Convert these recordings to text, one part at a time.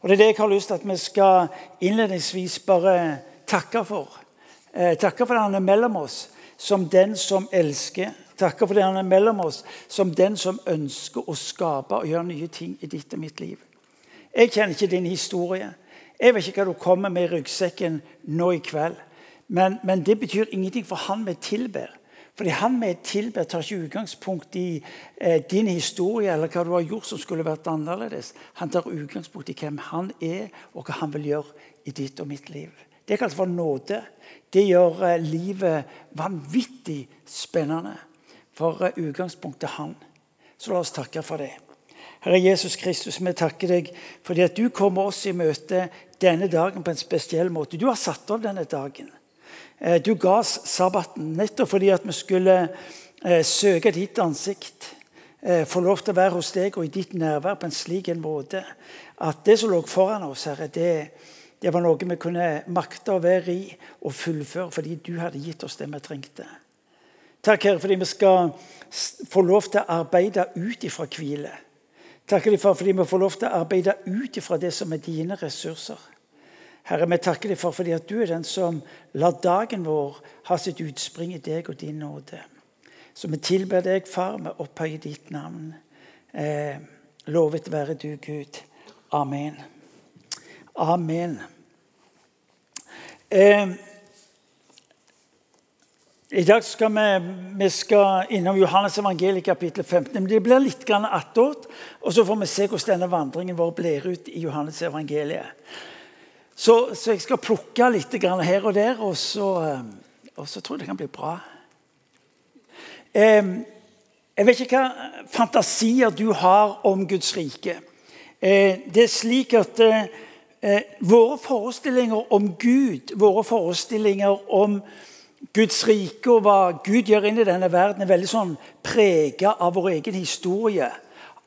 Og Det er det jeg har lyst til at vi skal innledningsvis bare takke for. Eh, takke for det han er mellom oss som den som elsker. Takke for det han er mellom oss som den som ønsker å skape og gjøre nye ting i ditt og mitt liv. Jeg kjenner ikke din historie. Jeg vet ikke hva du kommer med i ryggsekken nå i kveld. Men, men det betyr ingenting for han vi tilber. Fordi Han vi tilber, tar ikke utgangspunkt i eh, din historie eller hva du har gjort som skulle vært annerledes. Han tar utgangspunkt i hvem han er, og hva han vil gjøre i ditt og mitt liv. Det kalles for nåde. Det gjør eh, livet vanvittig spennende. For eh, utgangspunktet han. Så la oss takke for det. Herre Jesus Kristus, vi takker deg fordi at du kommer oss i møte denne dagen på en spesiell måte. Du har satt av denne dagen. Eh, du ga oss sabbaten nettopp fordi at vi skulle eh, søke ditt ansikt. Eh, få lov til å være hos deg og i ditt nærvær på en slik en måte at det som lå foran oss, Herre, det, det var noe vi kunne makte å være i og fullføre fordi du hadde gitt oss det vi trengte. Takk, Herre, fordi vi skal få lov til å arbeide ut ifra hvile. Takk, Herre, fordi vi får lov til å arbeide ut ifra det som er dine ressurser. Herre, vi takker deg for fordi at du er den som lar dagen vår ha sitt utspring i deg og din nåde. Så vi tilber deg, far, vi opphøyer ditt navn. Eh, lovet være du, Gud. Amen. Amen. Eh, i dag skal vi, vi skal innom Johannes evangeliet kapittel 15. Men det blir litt attåt, og så får vi se hvordan denne vandringen vår blir ut i Johannes evangeliet. Så, så jeg skal plukke litt her og der, og så, eh, og så tror jeg det kan bli bra. Jeg vet ikke hva fantasier du har om Guds rike. Eh, det er slik at eh, våre forestillinger om Gud, våre forestillinger om Guds rike og hva Gud gjør inn i denne verden, er veldig sånn prega av vår egen historie.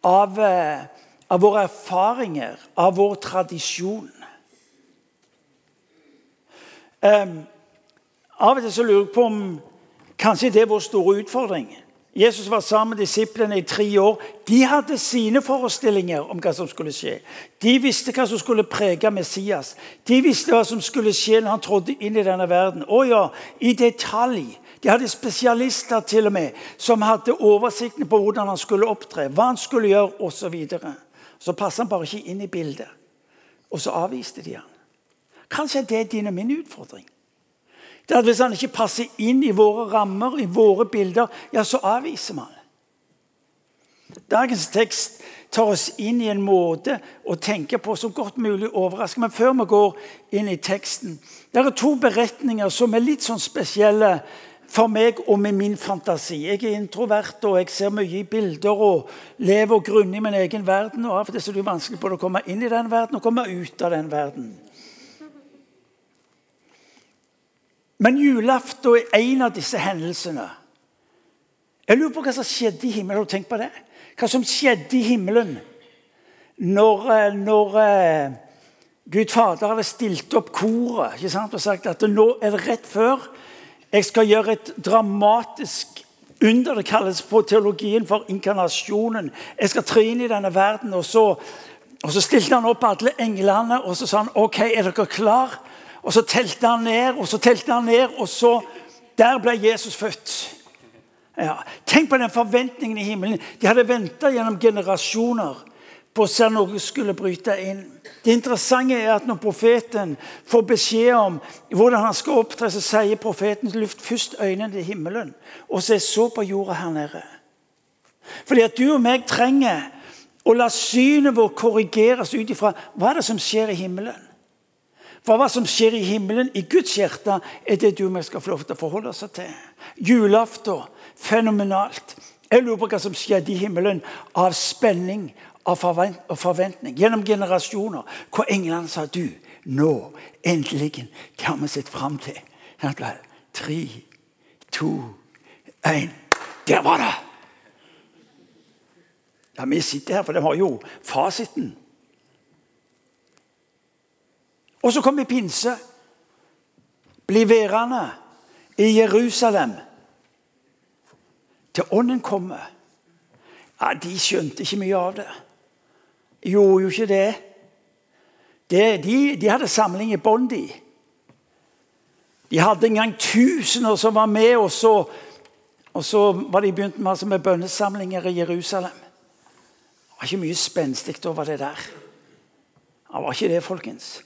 Av, av, våre erfaringer, av vår tradisjon. Um, av og til så lurer jeg på om kanskje det er vår store utfordring. Jesus var sammen med disiplene i tre år. De hadde sine forestillinger om hva som skulle skje. De visste hva som skulle prege Messias. De visste hva som skulle skje når han trådte inn i denne verden. Å ja, i detalj. De hadde spesialister til og med, som hadde oversikten på hvordan han skulle opptre, hva han skulle gjøre osv. Så, videre. så passet han bare ikke inn i bildet. Og så avviste de han. Kanskje det er din og min utfordring. Det at Hvis han ikke passer inn i våre rammer, i våre bilder, ja, så avviser man. Dagens tekst tar oss inn i en måte å tenke på som godt mulig overrasker. Men før vi går inn i teksten Det er to beretninger som er litt sånn spesielle for meg og med min fantasi. Jeg er introvert og jeg ser mye i bilder og lever og grunner i min egen verden. og Av og til er det vanskelig både å komme inn i den verden og komme ut av den verden. Men julaften er en av disse hendelsene. Jeg lurer på hva som skjedde i himmelen. Har du tenkt på det? Hva som skjedde i himmelen når, eh, når uh, Gud Fader hadde stilt opp koret og sagt at nå er det rett før jeg skal gjøre et dramatisk under. Det kalles på teologien for inkarnasjonen. Jeg skal tre inn i denne verden. Og så, og så stilte han opp alle englene og så sa han, ok, er dere klar? Og så telte han ned, og så telte han ned, og så Der ble Jesus født. Ja. Tenk på den forventningen i himmelen. De hadde venta gjennom generasjoner på å se noe skulle bryte inn. Det interessante er at Når profeten får beskjed om hvordan han skal opptre, så sier profeten luft først øynene til himmelen, og så så på jorda her nede. Fordi at du og meg trenger å la synet vårt korrigeres ut ifra hva er det som skjer i himmelen. For hva som skjer i himmelen, i Guds hjerte, er det du og jeg skal få lov til å forholde oss til. Julaften fenomenalt. Jeg lurer på hva som skjedde i himmelen av spenning av forventning gjennom generasjoner. Hvor englene sa du, nå, endelig, det har vi sett fram til. Tre, to, én. Der var det! Ja, Vi sitter her, for de har jo fasiten. Og så kommer pinse. Bli værende i Jerusalem til ånden kommer. Ja, De skjønte ikke mye av det. Gjorde jo ikke det. det, de, de, hadde samling i bånn, de. De hadde en gang tusener som var med, og så, og så var de begynt med, altså med bønnesamlinger i Jerusalem. Det var ikke mye spenstig over det der. Det var ikke det, folkens.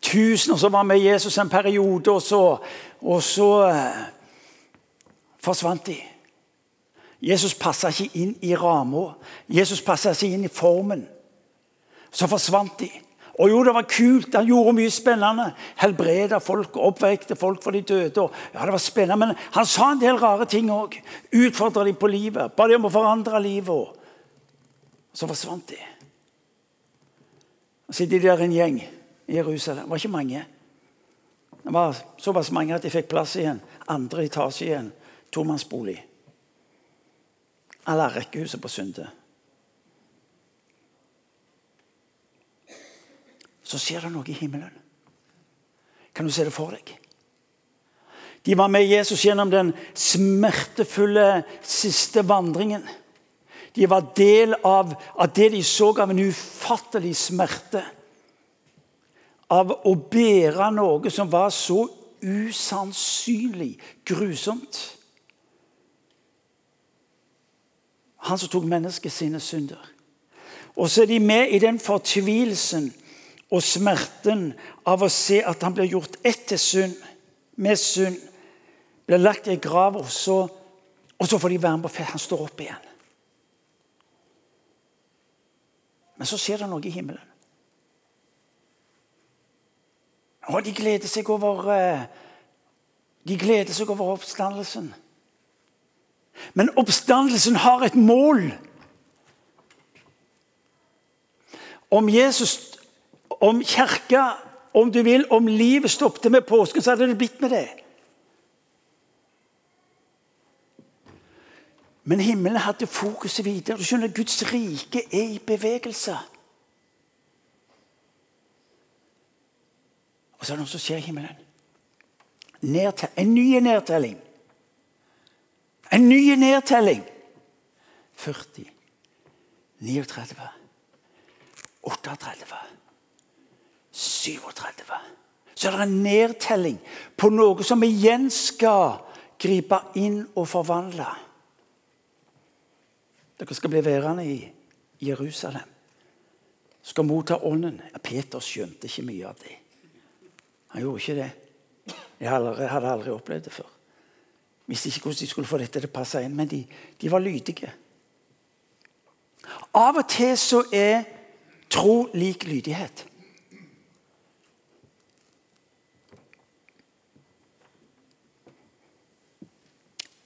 Tusener som var med Jesus en periode, og så, og så eh, forsvant de. Jesus passa ikke inn i ramma. Jesus passa ikke inn i formen. Så forsvant de. Og jo, det var kult. Han gjorde mye spennende. Helbreda folk, oppvekte folk for de døde. Og, ja, det var spennende, Men han sa en del rare ting òg. Utfordra dem på livet. Ba dem om å forandre livet. Så forsvant de. Så sitter de der en gjeng i Jerusalem. Det var ikke mange. Det var såpass mange at de fikk plass i en andre etasje i en tomannsbolig. Eller rekkehuset på Sunde. så skjer det noe i himmelen. Kan du se det for deg? De var med Jesus gjennom den smertefulle siste vandringen. De var del av, av det de så av en ufattelig smerte. Av å bære noe som var så usannsynlig grusomt. Han som tok mennesket sine synder. Og så er de med i den fortvilelsen og smerten av å se at han blir gjort ett til synd, med synd. Blir lagt i ei grav, og så, og så får de være med på fest. Han står opp igjen. Men så skjer det noe i himmelen. Og de gleder seg over eh, De gleder seg over oppstandelsen. Men oppstandelsen har et mål. Om Jesus om kirka, om du vil, om livet stoppet med påsken, så hadde det blitt med det. Men himmelen hadde fokuset videre. Du skjønner, Guds rike er i bevegelse. Og så er det noe som skjer i himmelen. Nedtel en ny nedtelling. En ny nedtelling. 40, 39, 38 37. Så er det en nedtelling på noe som igjen skal gripe inn og forvandle. Dere skal bli værende i Jerusalem. Skal motta ånden. Peter skjønte ikke mye av det. Han gjorde ikke det. Jeg hadde aldri opplevd det før. Visste ikke hvordan de skulle få dette til å passe inn, men de, de var lydige. Av og til så er tro lik lydighet.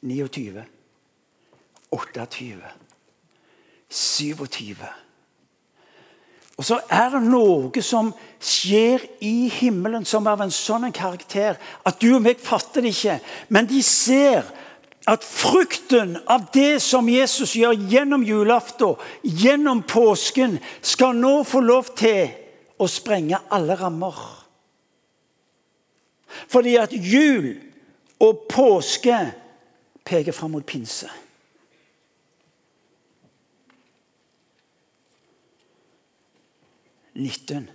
29, 28, 27. Og så er det noe som skjer i himmelen som er av en sånn karakter at du og meg fatter det ikke. Men de ser at frukten av det som Jesus gjør gjennom julaften, gjennom påsken, skal nå få lov til å sprenge alle rammer. Fordi at jul og påske peker fram mot pinse. Nitten,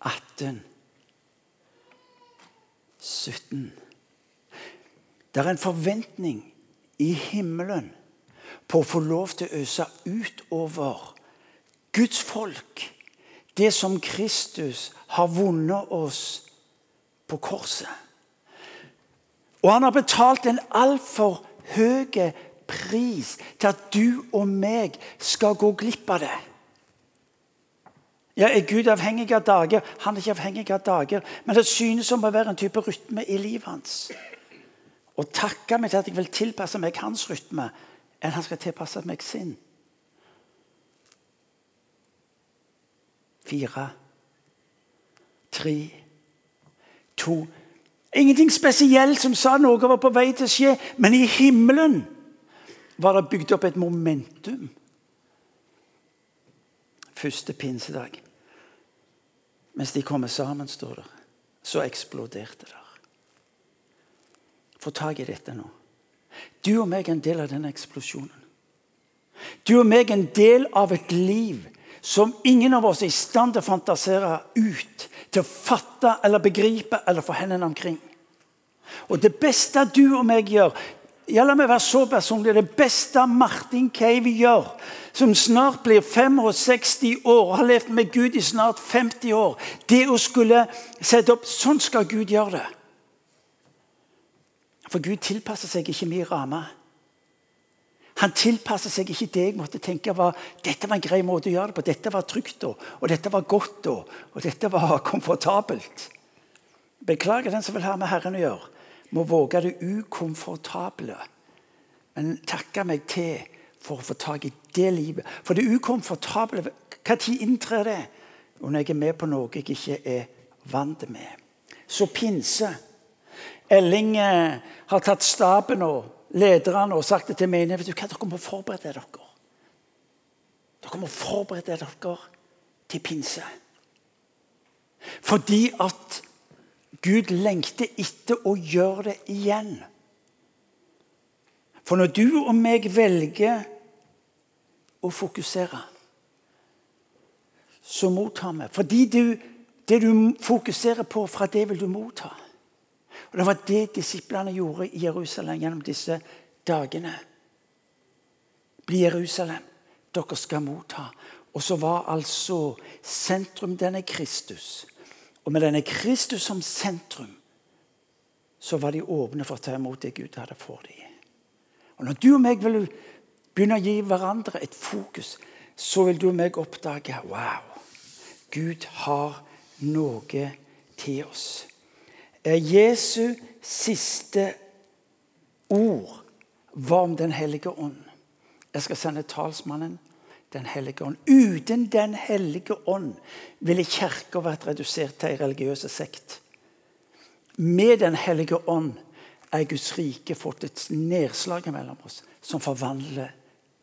18, 17 Det er en forventning i himmelen på å få lov til å øse utover Guds folk det som Kristus har vunnet oss på korset. Og han har betalt en altfor høy pris til at du og meg skal gå glipp av det. Ja, Er Gud avhengig av dager? Han er ikke avhengig av dager. Men det synes som å være en type rytme i livet hans. Og takke meg til at jeg vil tilpasse meg hans rytme, enn han skal tilpasse meg sin. Fire, tre, to Ingenting spesielt som sa noe var på vei til å skje, men i himmelen var det bygd opp et momentum. Første pinsedag. Mens de kommer sammen, står det, så eksploderte det. Få tak i dette nå. Du og meg er en del av denne eksplosjonen. Du og meg er en del av et liv som ingen av oss er i stand til å fantasere ut, til å fatte eller begripe eller få hendene omkring. Og det beste du og meg gjør, ja, la meg være så personlig, det beste Martin Cave gjør, som snart blir 65 år har levd med Gud i snart 50 år, det å skulle sette opp Sånn skal Gud gjøre det. For Gud tilpasser seg ikke min ramme. Han tilpasser seg ikke det jeg måtte tenke var dette var en grei måte å gjøre det på. Dette var trygt og, og dette var godt og, og dette var komfortabelt. Beklager den som vil ha med Herren å gjøre. Må våge det ukomfortable. Men takke meg til for å få tak i det livet. For det ukomfortable, når inntrer det? Og når jeg er med på noe jeg ikke er vant med. Så pinse. Elling eh, har tatt staben og lederne og sagt det til menigheten Dere må forberede dere. Dere må forberede dere til pinse. Fordi at Gud lengter etter å gjøre det igjen. For når du og meg velger å fokusere, så mottar vi. Fordi du, det du fokuserer på, fra det vil du motta. Og Det var det disiplene gjorde i Jerusalem gjennom disse dagene. Bli Jerusalem, dere skal motta. Og så var altså sentrum denne Kristus. Og med denne Kristus som sentrum så var de åpne for å ta imot det Gud hadde for dem. Og Når du og meg vil begynne å gi hverandre et fokus, så vil du og meg oppdage wow, Gud har noe til oss Jesu siste ord var om Den hellige ånd. Jeg skal sende talsmannen Den hellige ånd. Uten Den hellige ånd ville Kirka vært redusert til en religiøs sekt. Med Den hellige ånd er Guds rike fått et nedslag mellom oss som forvandler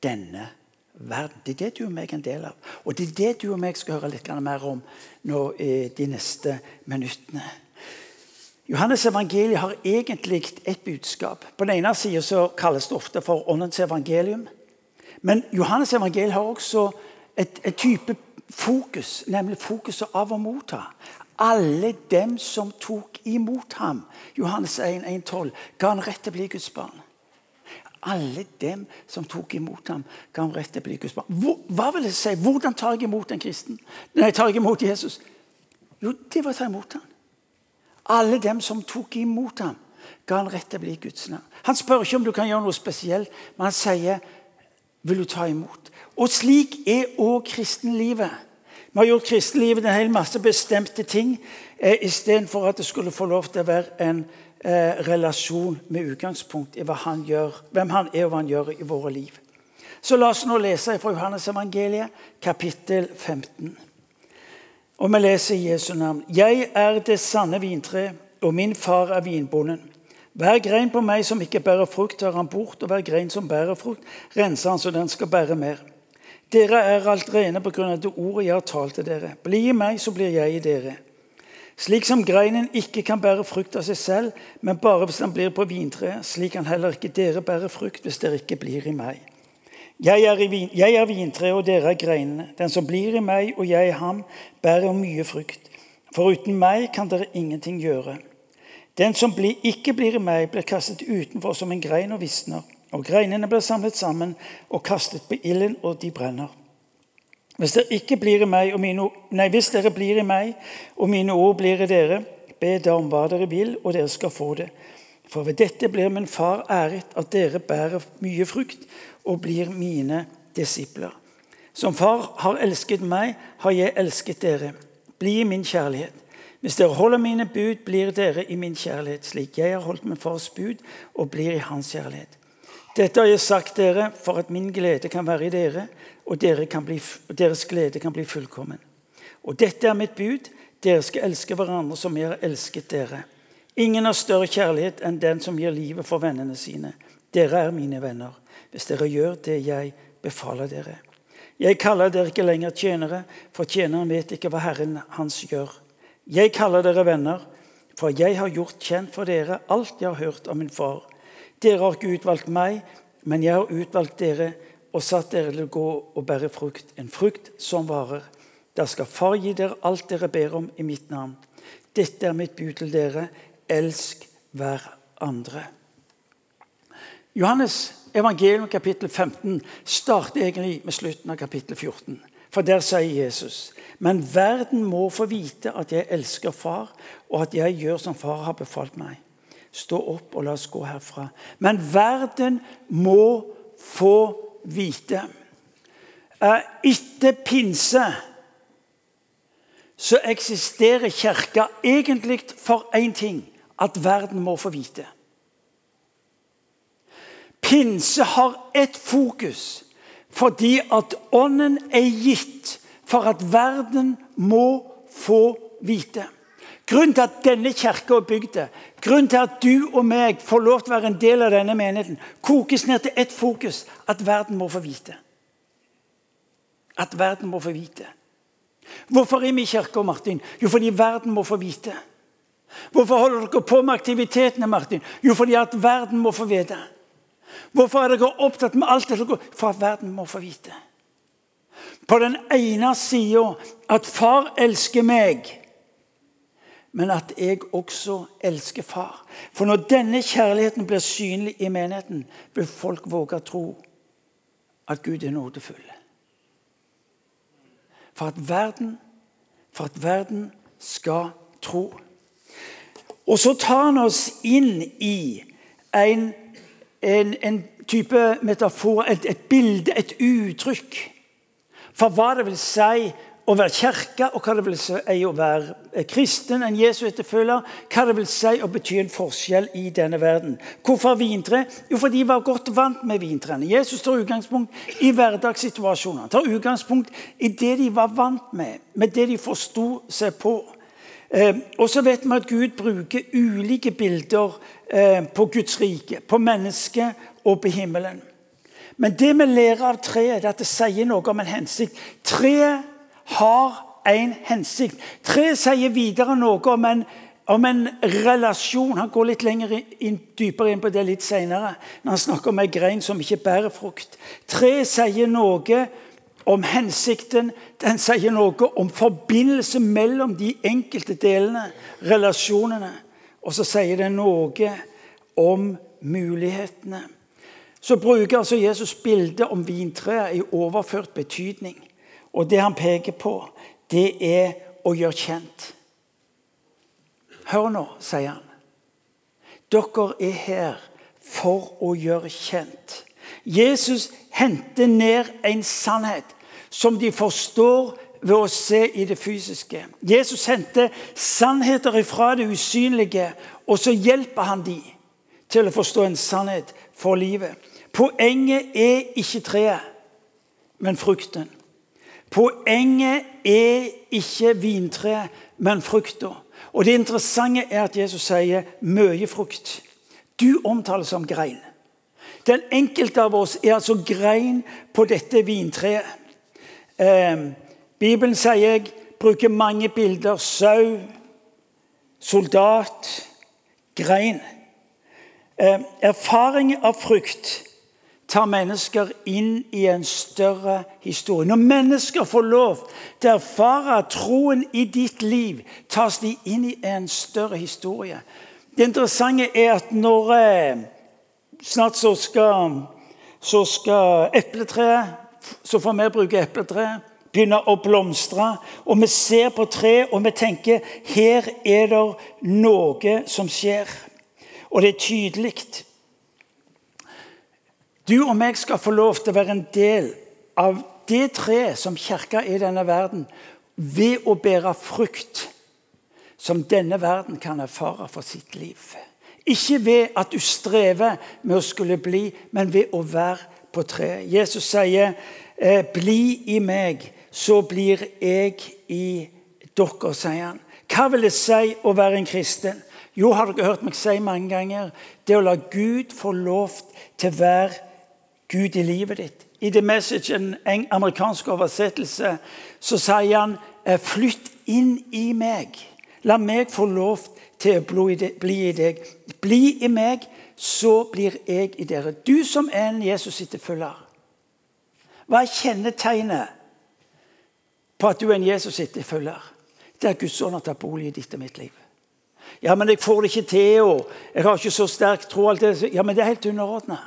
denne verden. Det er det du og meg er en del av. Og det er det du og meg skal høre litt mer om nå i de neste minuttene. Johannes evangeliet har egentlig et budskap. På den ene sida kalles det ofte for åndens evangelium. Men Johannes evangeliet har også et, et type fokus, nemlig fokuset av å motta. Alle dem som tok imot ham, Johannes 1, 1 12, ga han rett til å bli Guds barn. Alle dem som tok imot ham, ga han rett til å bli Guds barn. Hva vil det si? Hvordan tar jeg imot en kristen? Nei, tar jeg imot Jesus? Jo, det var å ta imot ham. Alle dem som tok imot ham, ga han rett til å bli Guds navn. Han spør ikke om du kan gjøre noe spesielt, men han sier vil du ta imot. Og slik er òg kristenlivet. Vi har gjort kristenlivet en hel masse bestemte ting eh, istedenfor at det skulle få lov til å være en eh, relasjon med utgangspunkt i han gjør, hvem han er og hva han gjør i våre liv. Så la oss nå lese fra Johannes evangeliet, kapittel 15. Og vi leser i Jesu navn. Jeg er det sanne vintre, og min far er vinbonden. Hver grein på meg som ikke bærer frukt, tar han bort, og hver grein som bærer frukt, renser han så den skal bære mer. Dere er alt rene på grunn av det ordet jeg har talt til dere. Bli i meg, så blir jeg i dere. Slik som greinen ikke kan bære frukt av seg selv, men bare hvis den blir på vintreet, slik kan heller ikke dere bære frukt hvis dere ikke blir i meg. Jeg er, vin, er vintreet, og dere er greinene. Den som blir i meg og jeg i ham, bærer mye frukt. For uten meg kan dere ingenting gjøre. Den som ikke blir i meg, blir kastet utenfor som en grein og visner. Og greinene blir samlet sammen og kastet på ilden, og de brenner. Hvis dere meg, mine, nei, hvis dere blir i meg, og mine ord blir i dere, be da om hva dere vil, og dere skal få det. For ved dette blir min far æret, at dere bærer mye frukt og blir mine disipler. Som far har elsket meg, har jeg elsket dere. Bli min kjærlighet. Hvis dere holder mine bud, blir dere i min kjærlighet, slik jeg har holdt min fars bud og blir i hans kjærlighet. Dette har jeg sagt dere for at min glede kan være i dere, og dere bli, deres glede kan bli fullkommen. Og dette er mitt bud. Dere skal elske hverandre som jeg har elsket dere. Ingen har større kjærlighet enn den som gir livet for vennene sine. Dere er mine venner hvis dere gjør det jeg befaler dere. Jeg kaller dere ikke lenger tjenere, for tjeneren vet ikke hva Herren hans gjør. Jeg kaller dere venner, for jeg har gjort kjent for dere alt jeg har hørt av min far. Dere har ikke utvalgt meg, men jeg har utvalgt dere og satt dere til å gå og bære frukt, en frukt som varer. Da skal Far gi dere alt dere ber om i mitt navn. Dette er mitt bud til dere. Elsk hverandre. Johannes evangelium kapittel 15 starter egentlig med slutten av kapittel 14. For der sier Jesus.: Men verden må få vite at jeg elsker Far, og at jeg gjør som Far har befalt meg. Stå opp og la oss gå herfra. Men verden må få vite. Eh, etter pinse så eksisterer Kirka egentlig for én ting at verden må få vite. Pinse har ett fokus fordi at Ånden er gitt for at verden må få vite. Grunnen til at denne kirka er bygd, grunnen til at du og meg får lov til å være en del av denne menigheten, kokes ned til ett fokus at verden må få vite. At verden må få vite. Hvorfor er vi i kirka, Martin? Jo, fordi verden må få vite. Hvorfor holder dere på med aktivitetene, Martin? Jo, fordi at verden må få vite. Hvorfor er dere opptatt med alt det som går For at verden må få vite. På den ene sida at far elsker meg, men at jeg også elsker far. For når denne kjærligheten blir synlig i menigheten, vil folk våge å tro at Gud er nådefull. For at verden, for at verden skal tro. Og så tar han oss inn i en, en, en type metafor, et, et, bilde, et uttrykk. For hva det vil si å være kirke, og hva det vil si å være kristen, en Jesu etterfølger. Hva det vil si å bety en forskjell i denne verden. Hvorfor vintre? Jo, for de var godt vant med vintrene. Jesus tar utgangspunkt i hverdagssituasjoner. tar utgangspunkt i det de var vant med, med det de forsto seg på. Eh, og så vet vi at Gud bruker ulike bilder eh, på Guds rike, på mennesket og på himmelen. Men det vi lærer av treet, er at det sier noe om en hensikt. Treet har en hensikt. Treet sier videre noe om en, om en, relasjon. Han går litt inn, dypere inn på det litt senere, når han snakker om en grein som ikke bærer frukt. Treet sier noe om hensikten. Den sier noe om forbindelse mellom de enkelte delene, relasjonene. Og så sier den noe om mulighetene. Så bruker altså Jesus bildet om vintreet i overført betydning. Og det han peker på, det er å gjøre kjent. Hør nå, sier han. Dere er her for å gjøre kjent. Jesus henter ned en sannhet som de forstår ved å se i det fysiske. Jesus henter sannheter fra det usynlige, og så hjelper han dem til å forstå en sannhet for livet. Poenget er ikke treet, men frukten. Poenget er ikke vintreet, men frukta. Og det interessante er at Jesus sier 'mye frukt'. Du omtales som grein. Den enkelte av oss er altså grein på dette vintreet. Eh, Bibelen sier jeg bruker mange bilder. Sau, soldat, grein. Eh, erfaring av frukt tar mennesker inn i en større historie. Når mennesker får lov til å erfare troen i ditt liv, tas de inn i en større historie. Det interessante er at når eh, Snart så skal, så skal epletreet, så får vi bruke epletreet, begynne å blomstre. Og vi ser på treet og vi tenker her er det noe som skjer. Og det er tydelig. Du og meg skal få lov til å være en del av det treet som kirka er i denne verden, ved å bære frukt som denne verden kan erfare for sitt liv. Ikke ved at du strever med å skulle bli, men ved å være på treet. Jesus sier, eh, 'Bli i meg, så blir jeg i dere', sier han. Hva vil det si å være en kristen? Jo, har dere hørt meg si mange ganger, det å la Gud få lov til å være Gud i livet ditt. I The Message, en amerikansk oversettelse, så sier han, eh, 'Flytt inn i meg'. La meg få lov til å bli i deg. Bli i meg, så blir jeg i dere. Du som er en Jesus etterfølger. Hva er kjennetegnet på at du er en Jesus etterfølger? Det er at Guds ånd har tatt bolig i ditt og mitt liv. Ja, men jeg får det ikke til, og jeg har ikke så sterk tro. Alt det. Ja, men det er helt underordna.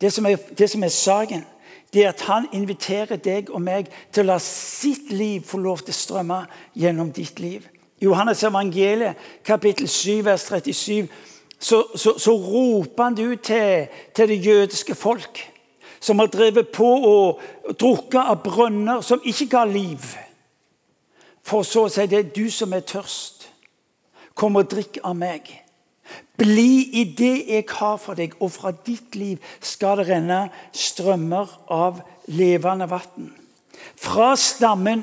Det, det som er saken, det er at han inviterer deg og meg til å la sitt liv få lov til å strømme gjennom ditt liv. Johannes evangeliet, kapittel 7, vers 37, så, så, så roper han det ut til, til, det jødiske folk, som har drevet på og drukket av brønner som ikke ga liv. For så å si det er du som er tørst. Kom og drikk av meg. Bli i det jeg har for deg, og fra ditt liv skal det renne strømmer av levende vann. Fra stammen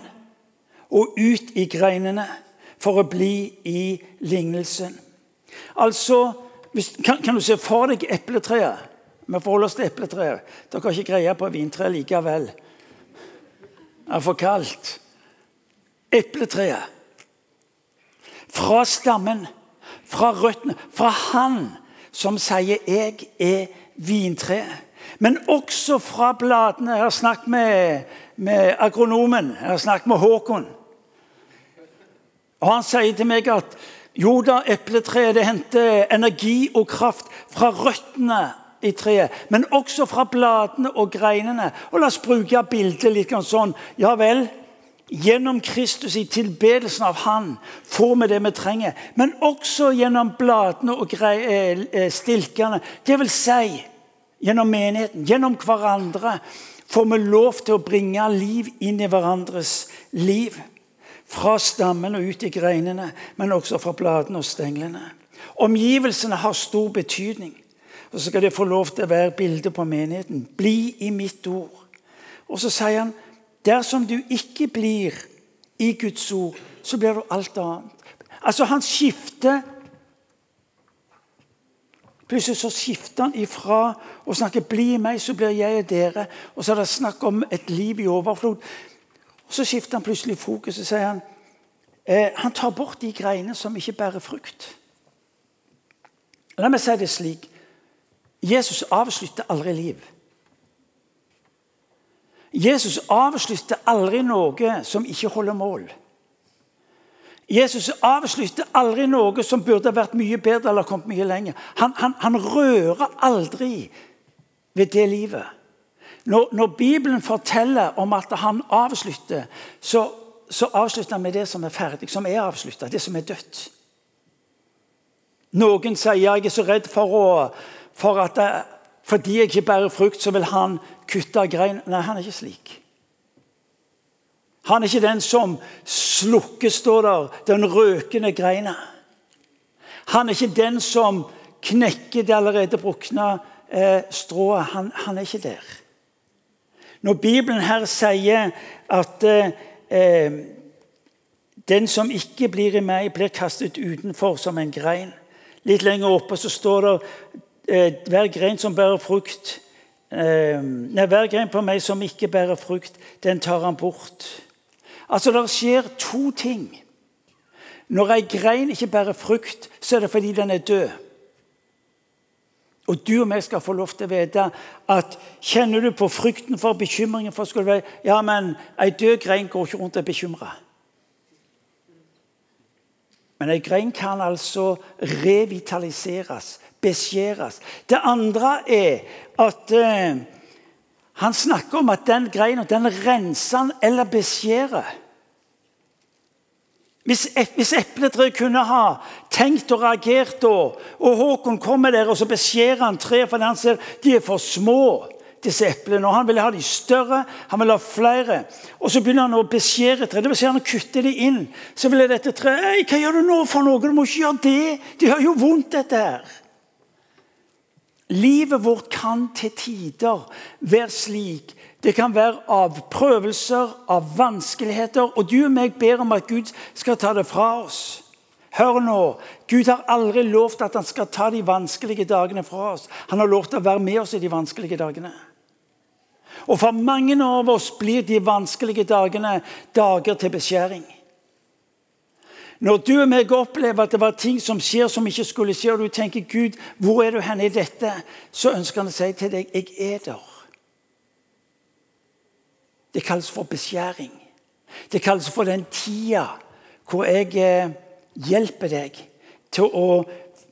og ut i greinene for å bli i lignelsen. Altså, kan, kan, du se for deg epletreet? Vi forholder oss til epletreet. Dere har ikke greie på vintreet likevel. Det er for kaldt. Epletreet. Fra stammen fra røttene, fra Han som sier 'jeg er vintreet'. Men også fra bladene. Jeg har snakket med, med agronomen, jeg har snakket med Håkon. Og Han sier til meg at jo da, epletreet det henter energi og kraft fra røttene i treet, men også fra bladene og greinene. Og La oss bruke bildet litt sånn. Ja vel, Gjennom Kristus, i tilbedelsen av Han, får vi det vi trenger. Men også gjennom bladene og eh, eh, stilkene. Vil si gjennom menigheten, gjennom hverandre, får vi lov til å bringe liv inn i hverandres liv. Fra stammen og ut i greinene, men også fra bladene og stenglene. Omgivelsene har stor betydning. Og Så skal det få lov til å være bilde på menigheten. Bli i mitt ord. Og så sier han Dersom du ikke blir i Guds ord, så blir du alt annet. Altså, han skifter Plutselig så skifter han ifra å snakke 'bli meg, så blir jeg dere'. Og så er det snakk om et liv i overflod. Og Så skifter han plutselig fokus og sier han, eh, han tar bort de greiene som ikke bærer frukt. La meg si det slik. Jesus avslutter aldri liv. Jesus avslutter aldri noe som ikke holder mål. Jesus avslutter aldri noe som burde vært mye bedre eller kommet mye lenger. Han, han, han rører aldri ved det livet. Når, når, Bibelen forteller om at han avslutter, så, så avslutter han med det som er ferdig, som er avslutta, det som er dødt. Noen sier jeg er så redd for, å, for at det, fordi jeg ikke bærer frukt, så vil han kutte grein. Nei, han er ikke slik. Han er ikke den som slukker, står der, den røkende greina. Han er ikke den som knekker det allerede brukne eh, strået. Han, han, er ikke der. Når Bibelen her sier at eh, den som ikke blir i meg, blir kastet utenfor som en grein. Litt lenger oppe så står det eh, hver grein som bærer frukt, eh, hver grein på meg som ikke bærer frukt, den tar han bort. Altså, Det skjer to ting. Når ei grein ikke bærer frukt, så er det fordi den er død. Og du og meg skal få lov til å vite at kjenner du på frykten for bekymringen for skulle være, Ja, men ei død grein går ikke rundt og er bekymra. Men ei grein kan altså revitaliseres, beskjæres. Det andre er at eh, han snakker om at den greina den renser han eller beskjærer. Hvis, hvis epletreet kunne ha tenkt og reagert da, og Håkon kommer der og så beskjærer han treet fordi han ser de er for små, disse eplene. og Han vil ha de større, han vil ha flere. Og Så begynner han å beskjære treet. Det vil si han kutter de inn. Så ville dette treet Hva gjør du nå for noe? Du må ikke gjøre det. De har jo vondt, dette her. Livet vårt kan til tider være slik. Det kan være av prøvelser, av vanskeligheter. Og du og meg ber om at Gud skal ta det fra oss. Hør nå. Gud har aldri lovt at han skal ta de vanskelige dagene fra oss. Han har lovt å være med oss i de vanskelige dagene. Og for mange av oss blir de vanskelige dagene dager til beskjæring. Når du og meg opplever at det var ting som skjer som ikke skulle skje, og du tenker 'Gud, hvor er du hen i dette?', så ønsker han å si til deg 'Jeg er der'. Det kalles for beskjæring. Det kalles for den tida hvor jeg eh, hjelper deg til å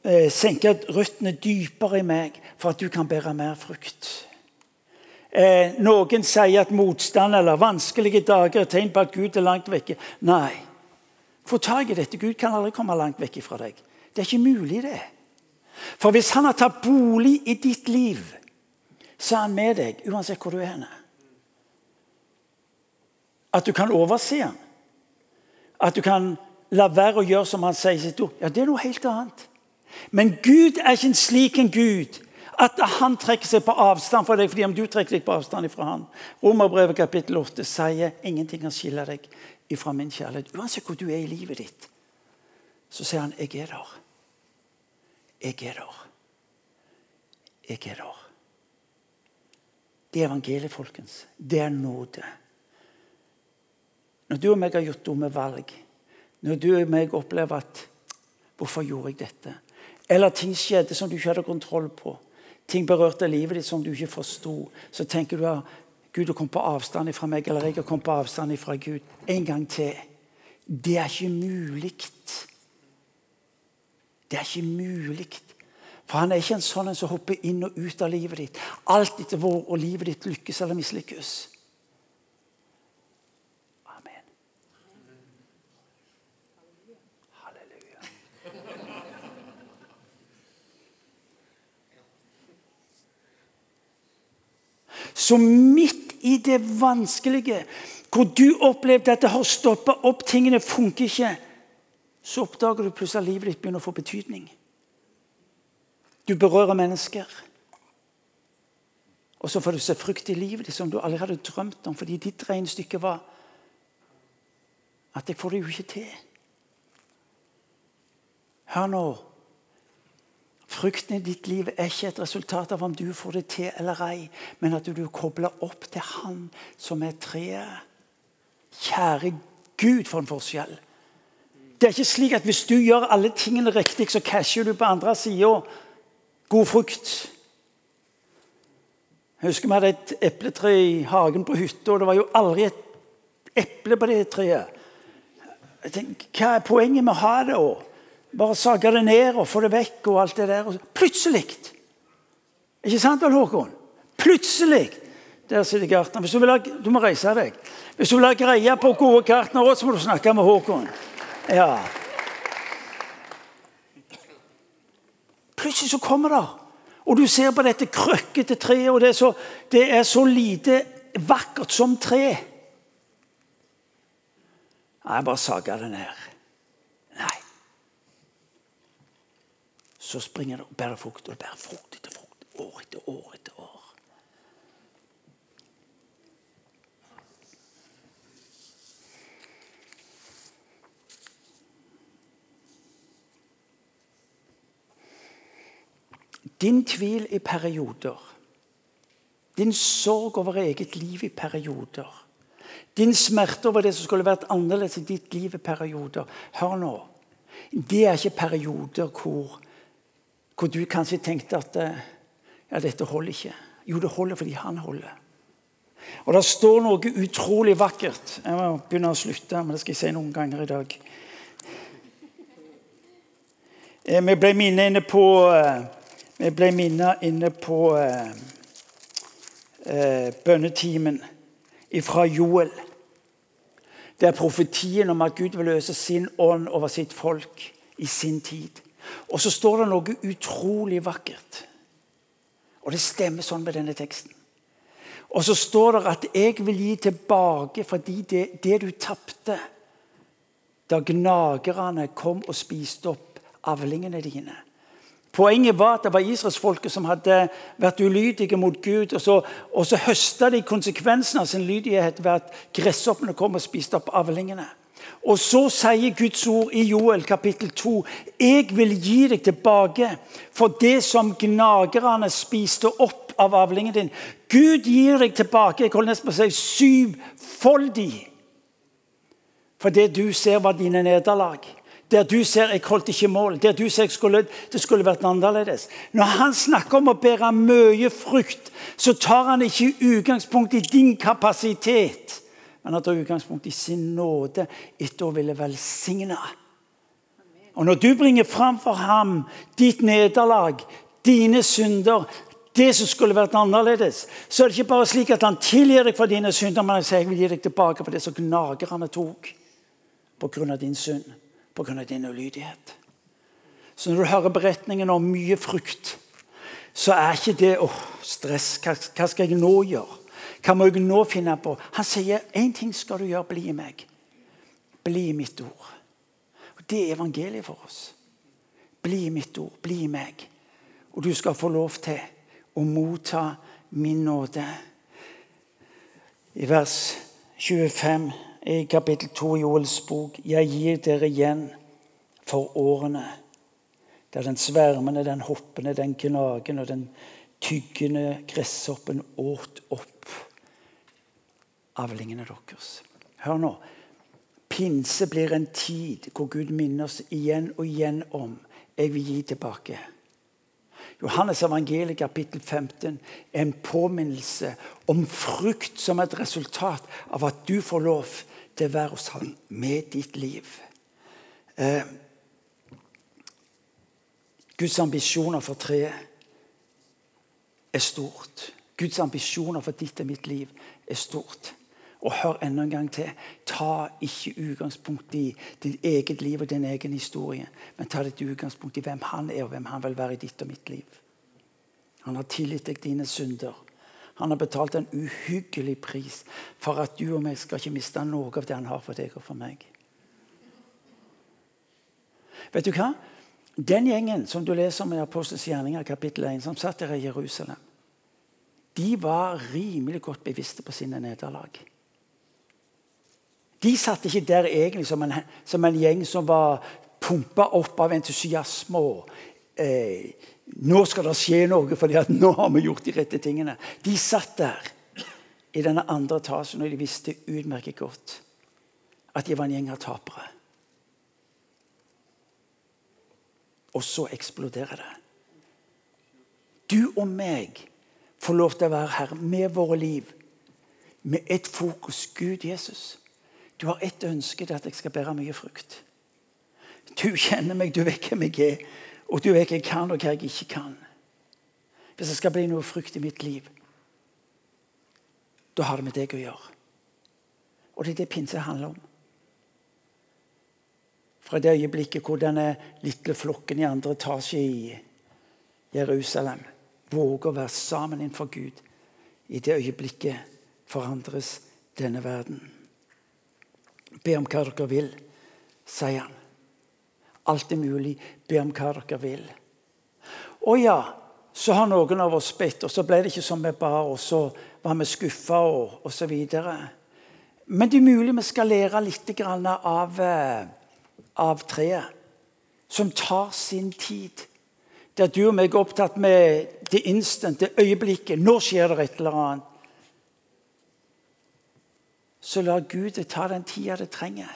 eh, senke røttene dypere i meg for at du kan bære mer frukt. Eh, noen sier at motstand eller vanskelige dager er tegn på at Gud er langt vekke. Nei. Få tak i dette. Gud kan aldri komme langt vekk fra deg. Det er ikke mulig, det. For hvis han har tatt bolig i ditt liv, så er han med deg uansett hvor du er. henne. At du kan overse ham. At du kan la være å gjøre som han sier i sitt ord. Ja, det er noe helt annet. Men Gud er ikke en slik en Gud at han trekker seg på avstand fra deg fordi om du trekker deg på avstand fra han. Romerbrevet kapittel 8 sier ingenting kan skille deg fra min kjærlighet. Uansett hvor du er i livet ditt, så sier han 'jeg er der'. Jeg er der. Jeg er der. Det er evangeliet, folkens. Det er nåde. Når du og meg har gjort dumme valg, når du og meg opplever at 'Hvorfor gjorde jeg dette?' Eller ting skjedde som du ikke hadde kontroll på. Ting berørte livet ditt som du ikke forsto. Så tenker du at Gud har kommet på avstand fra meg, eller jeg har kommet på avstand fra Gud. En gang til. Det er ikke mulig. Det er ikke mulig. For han er ikke en sånn en som hopper inn og ut av livet ditt. Alt etter hvor og livet ditt lykkes eller mislykkes. Så midt i det vanskelige, hvor du opplevde at det har stoppa opp, tingene funker ikke, så oppdager du plutselig at livet ditt begynner å få betydning. Du berører mennesker. Og så får du se frukt i livet ditt som du aldri hadde drømt om, fordi ditt regnestykke var at jeg får det jo ikke til. Hør nå. Frukten i ditt liv er ikke et resultat av om du får det til eller ei, men at du kobler opp til Han som er treet. Kjære Gud, for en forskjell. Det er ikke slik at hvis du gjør alle tingene riktig, så casher du på andre sida god frukt. Jeg husker vi hadde et epletre i hagen på hytta, og det var jo aldri et eple på det treet. Jeg tenkte, Hva er poenget med å ha det? og Bare sage det ned og få det vekk og alt det der. Plutselig! Ikke sant, Vel Håkon? Plutselig! Der sitter gartneren. Du, ha, du må reise deg. Hvis du vil ha greie på gode gartnere, så må du snakke med Håkon. Ja. Plutselig så kommer det. Og du ser på dette krøkkete treet, og det er, så, det er så lite vakkert som tre. Jeg bare saga det ned. Så springer det og bærer frukt og bærer frukt etter frukt. År etter år etter år. Din tvil i perioder. Din sorg over eget liv i perioder. Din smerte over det som skulle vært annerledes i ditt liv i perioder. Hør nå. Det er ikke perioder hvor, hvor du kanskje tenkte at ja, dette holder ikke. Jo, det holder fordi han holder. Og Det står noe utrolig vakkert. Jeg må begynne å slutte, men det skal jeg si noen ganger i dag. Eh, vi ble minnet inne på eh, vi ble minnet inne på eh, eh, bønnetimen fra Joel. Det er profetien om at Gud vil løse sin ånd over sitt folk i sin tid. Og så står det noe utrolig vakkert. Og det stemmer sånn med denne teksten. Og så står det at 'jeg vil gi tilbake fordi det, det du tapte' da gnagerne kom og spiste opp avlingene dine. Poenget var at det var israelsfolket som hadde vært ulydige mot Gud. Og så, og så høsta de konsekvensen av sin lydighet ved at gresshoppene kom og spiste opp avlingene. Og så sier Guds ord i Joel kapittel 2.: Jeg vil gi deg tilbake for det som gnagerne spiste opp av avlingen din. Gud gir deg tilbake jeg holder nesten på å si syvfoldig for det du ser var dine nederlag Der du ser jeg holdt ikke mål. Der du ser jeg skulle, det skulle vært annerledes. Når han snakker om å bære mye frukt, så tar han ikke utgangspunkt i din kapasitet. Men han tar utgangspunkt i sin nåde etter å ville velsigne. Og når du bringer fram for ham ditt nederlag, dine synder, det som skulle vært annerledes, så er det ikke bare slik at han tilgir deg for dine synder, men han sier jeg vil gi deg tilbake for det som gnagerne tok pga. din synd, pga. din ulydighet. Så når du hører beretningen om mye frukt, så er ikke det åh, stress. Hva, hva, skal jeg nå gjøre? Hva må jeg nå finne på? Han sier én ting skal du gjøre. Bli i meg. Bli i mitt ord. Og Det er evangeliet for oss. Bli i mitt ord. Bli i meg. Og du skal få lov til å motta min nåde. I vers 25 i kapittel 2 i Joels bok Jeg gir dere igjen for årene der den svermende, den hoppende, den gnagende og den tyggende gresshoppen åt opp avlingene deres. Hør nå. Pinse blir en tid hvor Gud minner oss igjen og igjen om jeg vil gi tilbake. Johannes evangeliet kapittel 15 er en påminnelse om frukt som et resultat av at du får lov til å være hos ham med ditt liv. Eh, Guds ambisjoner for treet er stort. Guds ambisjoner for ditt og mitt liv er stort. Og hør enda en gang til. Ta ikke utgangspunkt i ditt eget liv og din egen historie, men ta ditt utgangspunkt i hvem han er, og hvem han vil være i ditt og mitt liv. Han har tilgitt deg dine synder. Han har betalt en uhyggelig pris for at du og meg skal ikke miste noe av det han har for deg og for meg. Vet du hva? Den gjengen som du leser om i Apostels gjerninger kapittel 1, som satt der i Jerusalem, de var rimelig godt bevisste på sine nederlag. De satt ikke der egentlig som en, som en gjeng som var pumpa opp av entusiasme. og eh, Nå skal det skje noe, for nå har vi gjort de rette tingene. De satt der i denne andre etasjen, og de visste utmerket godt at de var en gjeng av tapere. Og så eksploderer det. Du og meg får lov til å være her med våre liv, med ett fokus Gud, Jesus. Du har ett ønske, det er at jeg skal bære mye frukt. Du kjenner meg, du vet hvem jeg er, og du vet hva jeg kan, og hva jeg ikke kan. Hvis det skal bli noe frukt i mitt liv, da har det med deg å gjøre. Og det er det pinse handler om. Fra det øyeblikket hvor denne lille flokken i andre etasje i Jerusalem våger å være sammen innenfor Gud, i det øyeblikket forandres denne verden. Be om hva dere vil, sier han. Alt er mulig. Be om hva dere vil. Å ja, så har noen av oss bedt, og så ble det ikke som vi ba, og så var vi skuffa, og, osv. Men det er mulig vi skal lære litt av, eh, av treet, som tar sin tid. Der du og meg er opptatt med det instant, det øyeblikket. Nå skjer det et eller annet så lar Gud det ta den tida det trenger.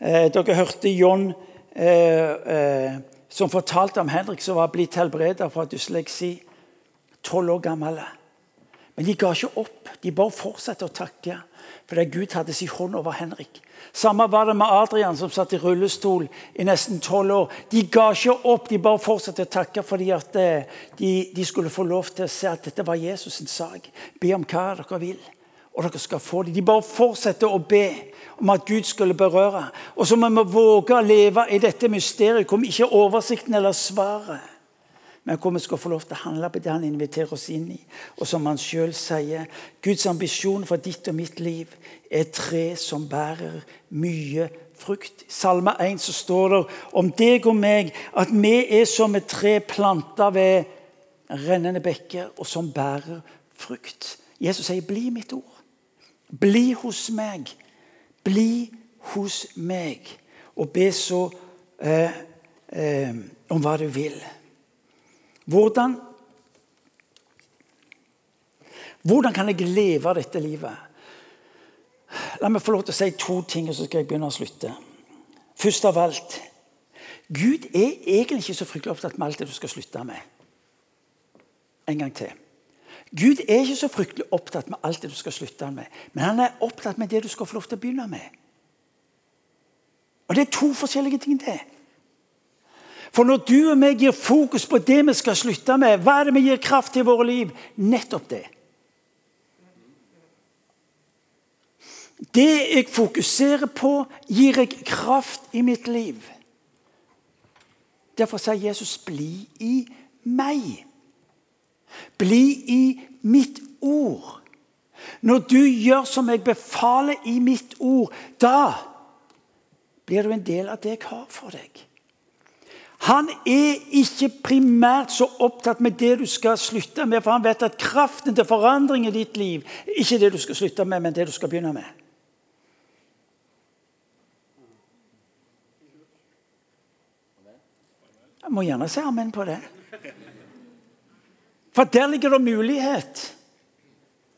Eh, dere hørte John eh, eh, som fortalte om Henrik som var blitt helbredet fra dysleksi. Tolv år gammel. Men de ga ikke opp. De bare fortsatte å takke fordi Gud hadde sin hånd over Henrik. Samme var det med Adrian, som satt i rullestol i nesten tolv år. De ga ikke opp, de bare fortsatte å takke fordi at eh, de, de skulle få lov til å se at dette var Jesus' sak. Be om hva dere vil og dere skal få det. De bare fortsetter å be om at Gud skulle berøre. Og så må vi våge å leve i dette mysteriet hvor vi ikke har oversikten eller svaret, men hvor vi skal få lov til å handle på det han inviterer oss inn i. Og som han sjøl sier, Guds ambisjon for ditt og mitt liv er tre som bærer mye frukt. I Salme 1 så står det om deg og meg at vi er som et tre planta ved rennende bekker, og som bærer frukt. Jesus sier 'bli mitt ord'. Bli hos meg. Bli hos meg. Og be så eh, eh, om hva du vil. Hvordan Hvordan kan jeg leve dette livet? La meg få lov til å si to ting, og så skal jeg begynne å slutte. først av alt Gud er egentlig ikke så fryktelig opptatt med alt det du skal slutte med. En gang til. Gud er ikke så fryktelig opptatt med alt det du skal slutte med, men han er opptatt med det du skal få lov til å begynne med. Og Det er to forskjellige ting. det. For når du og meg gir fokus på det vi skal slutte med, hva er det vi gir kraft til i våre liv? Nettopp det. Det jeg fokuserer på, gir jeg kraft i mitt liv. Derfor sier Jesus 'bli i meg'. Bli i mitt ord. Når du gjør som jeg befaler i mitt ord, da blir du en del av det jeg har for deg. Han er ikke primært så opptatt med det du skal slutte med, for han vet at kraften til forandring i ditt liv ikke det du skal slutte med, men det du skal begynne med. Jeg må gjerne si amen på det. For der ligger det mulighet.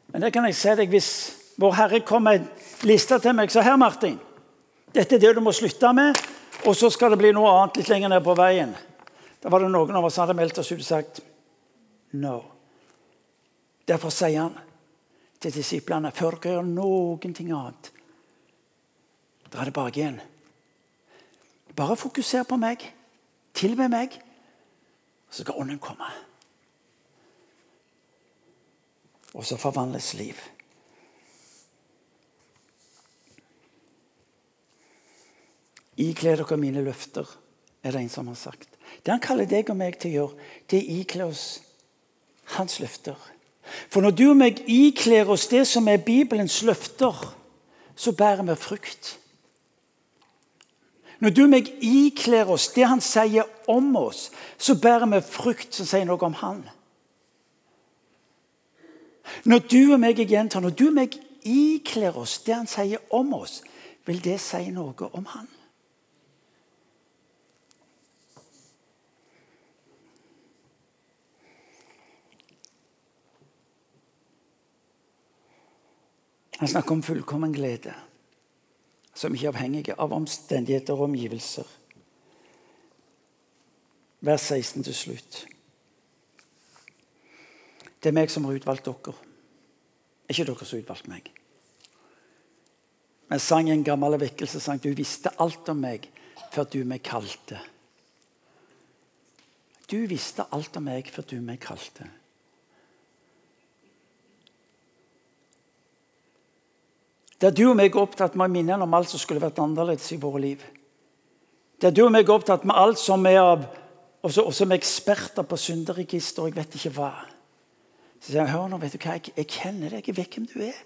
Men det kan jeg si deg hvis Vår Herre kommer med en liste til meg. Så her, Martin. Dette er det du må slutte med, og så skal det bli noe annet litt lenger ned på veien. Da var det noen av oss som hadde meldt oss ut og sagt no. Derfor sier han til disiplene før dere gjør noen ting annet, dra tilbake igjen. Bare fokuser på meg. Tilbe meg, så skal Ånden komme. Og så forvandles liv. Ikle dere mine løfter, er det en som har sagt. Det han kaller deg og meg til å gjøre, det er ikle oss hans løfter. For når du og meg ikler oss det som er Bibelens løfter, så bærer vi frukt. Når du og meg ikler oss det han sier om oss, så bærer vi frukt som sier noe om han. Når du og meg jeg gjentar, når du og meg ikler oss det han sier om oss, vil det si noe om han. Han snakker om fullkommen glede som ikke er avhengig av omstendigheter og omgivelser. Vers 16 til slutt. Det er meg som har utvalgt dere. Ikke dere som har utvalgt meg. Men sang en gammel vekkelsessang. Du visste alt om meg før du meg kalte. Du visste alt om meg før du meg kalte. Der du og meg er opptatt med å minne om alt som skulle vært annerledes i våre liv. Der du og meg er opptatt med alt som er av Og som er eksperter på synderegister og jeg vet ikke hva. Så sier han, hør nå, vet du hva, jeg, jeg kjenner deg, jeg vet hvem du er.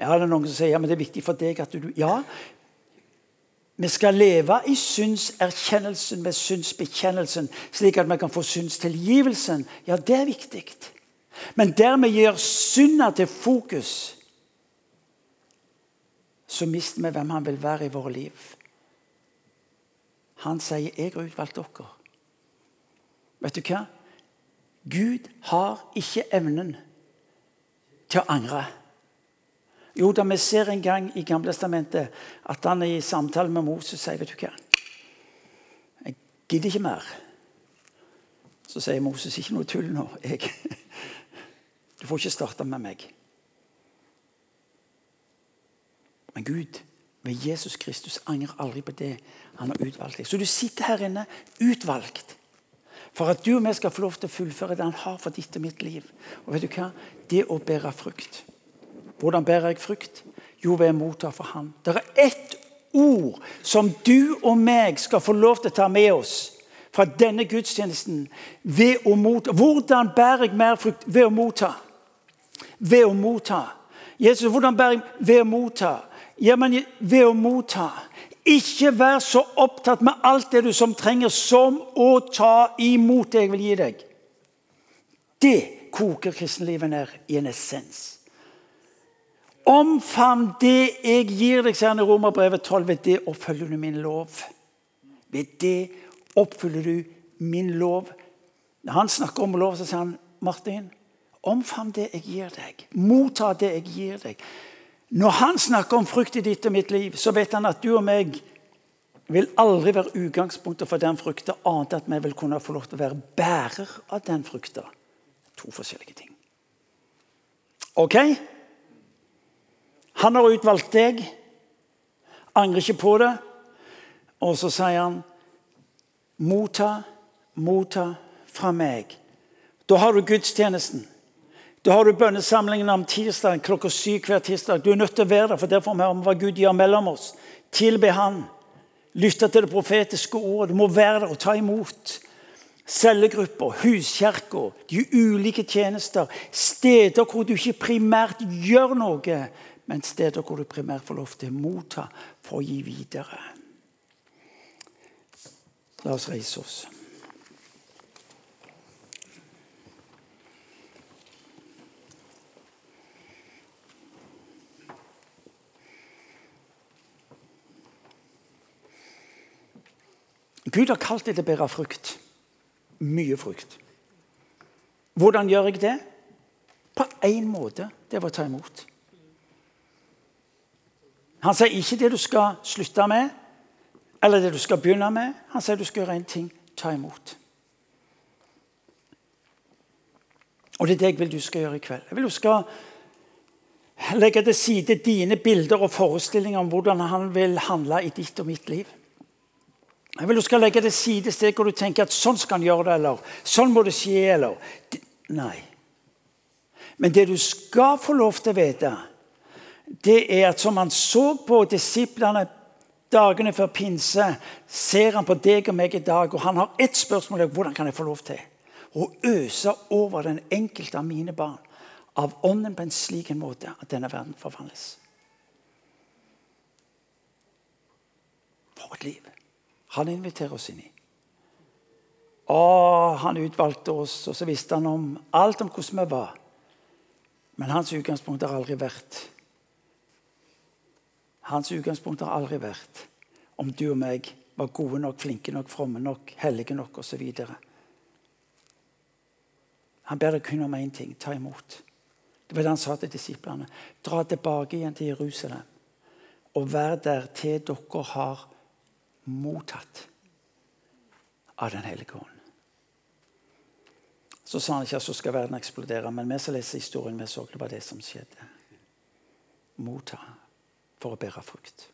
Ja, det er noen som sier ja, men det er viktig for deg at du Ja, vi skal leve i syndserkjennelsen med synsbekjennelsen, slik at vi kan få synstilgivelsen. Ja, det er viktig. Men der vi gjør synda til fokus, så mister vi hvem han vil være i våre liv. Han sier 'Jeg har utvalgt dere'. Vet du hva? Gud har ikke evnen til å angre. Jo da, vi ser en gang i Gamlestamentet at han i samtale med Moses sier vet du hva? Jeg gidder ikke mer. Så sier Moses ikke noe tull nå. Jeg. Du får ikke starte med meg. Men Gud ved Jesus Kristus angrer aldri på det han har utvalgt deg. Så du sitter her inne utvalgt for at du og vi skal få lov til å fullføre det han har for ditt og mitt liv. Og vet du hva? Det å bære frukt. Hvordan bærer jeg frukt? Jo, ved å motta for han. Det er ett ord som du og meg skal få lov til å ta med oss fra denne gudstjenesten ved å motta. Hvordan bærer jeg mer frukt? Ved å motta. Ved å motta. Jesus, hvordan bærer jeg ved å motta? Ja, men ved å motta. Ikke vær så opptatt med alt det du som trenger, som å ta imot det jeg vil gi deg. Det koker kristenlivet ned i en essens. Omfavn det jeg gir deg, sier han i Romerbrevet 12. Ved det oppfølger du min lov. Ved det oppfyller du min lov. Når han snakker om lov, så sier han Martin, omfavn det jeg gir deg. Motta det jeg gir deg. Når han snakker om frukt i ditt og mitt liv, så vet han at du og meg vil aldri være utgangspunktet for den frukta, annet at vi vil kunne få lov til å være bærer av den frukta. To forskjellige ting. OK? Han har utvalgt deg. Angrer ikke på det. Og så sier han motta, motta fra meg. Da har du gudstjenesten. Da har du bønnesamlingen om tirsdag klokka syv hver tirsdag. Du er nødt til å være der, for der får vi høre hva Gud gjør mellom oss. Tilbe Han. Lytte til det profetiske ordet. Du må være der og ta imot. Cellegrupper, huskirker, de ulike tjenester. Steder hvor du ikke primært gjør noe, men steder hvor du primært får lov til å motta for å gi videre. La oss reise oss. Gud har kalt deg til å bære frukt. Mye frukt. Hvordan gjør jeg det? På én måte. Det er å ta imot. Han sier ikke det du skal slutte med, eller det du skal begynne med. Han sier du skal gjøre én ting ta imot. Og det er det jeg vil du skal gjøre i kveld. Jeg vil du skal legge til side dine bilder og forestillinger om hvordan han vil handle i ditt og mitt liv. Jeg vil du skal legge til side et sted hvor du tenker at sånn skal han gjøre det, eller sånn må det skje, eller Nei. Men det du skal få lov til å vite, det er at som han så på disiplene dagene før pinse, ser han på deg og meg i dag, og han har ett spørsmål hvordan kan jeg få lov til å øse over den enkelte av mine barn av ånden på en slik en måte at denne verden forvandles. For et liv han inviterer oss inn i. Å, han utvalgte oss, og så visste han om alt om hvordan vi var. Men hans utgangspunkt har aldri vært Hans utgangspunkt har aldri vært om du og meg var gode nok, flinke nok, fromme nok, hellige nok osv. Han ber deg kun om én ting ta imot. Det var det han sa til disiplene. Dra tilbake igjen til Jerusalem og vær der til dere har mottatt av Den hellige ånd. Så sa han ikke at så skal verden eksplodere, men vi som leser historien, vi så det var det som skjedde. Motta for å bære frukt.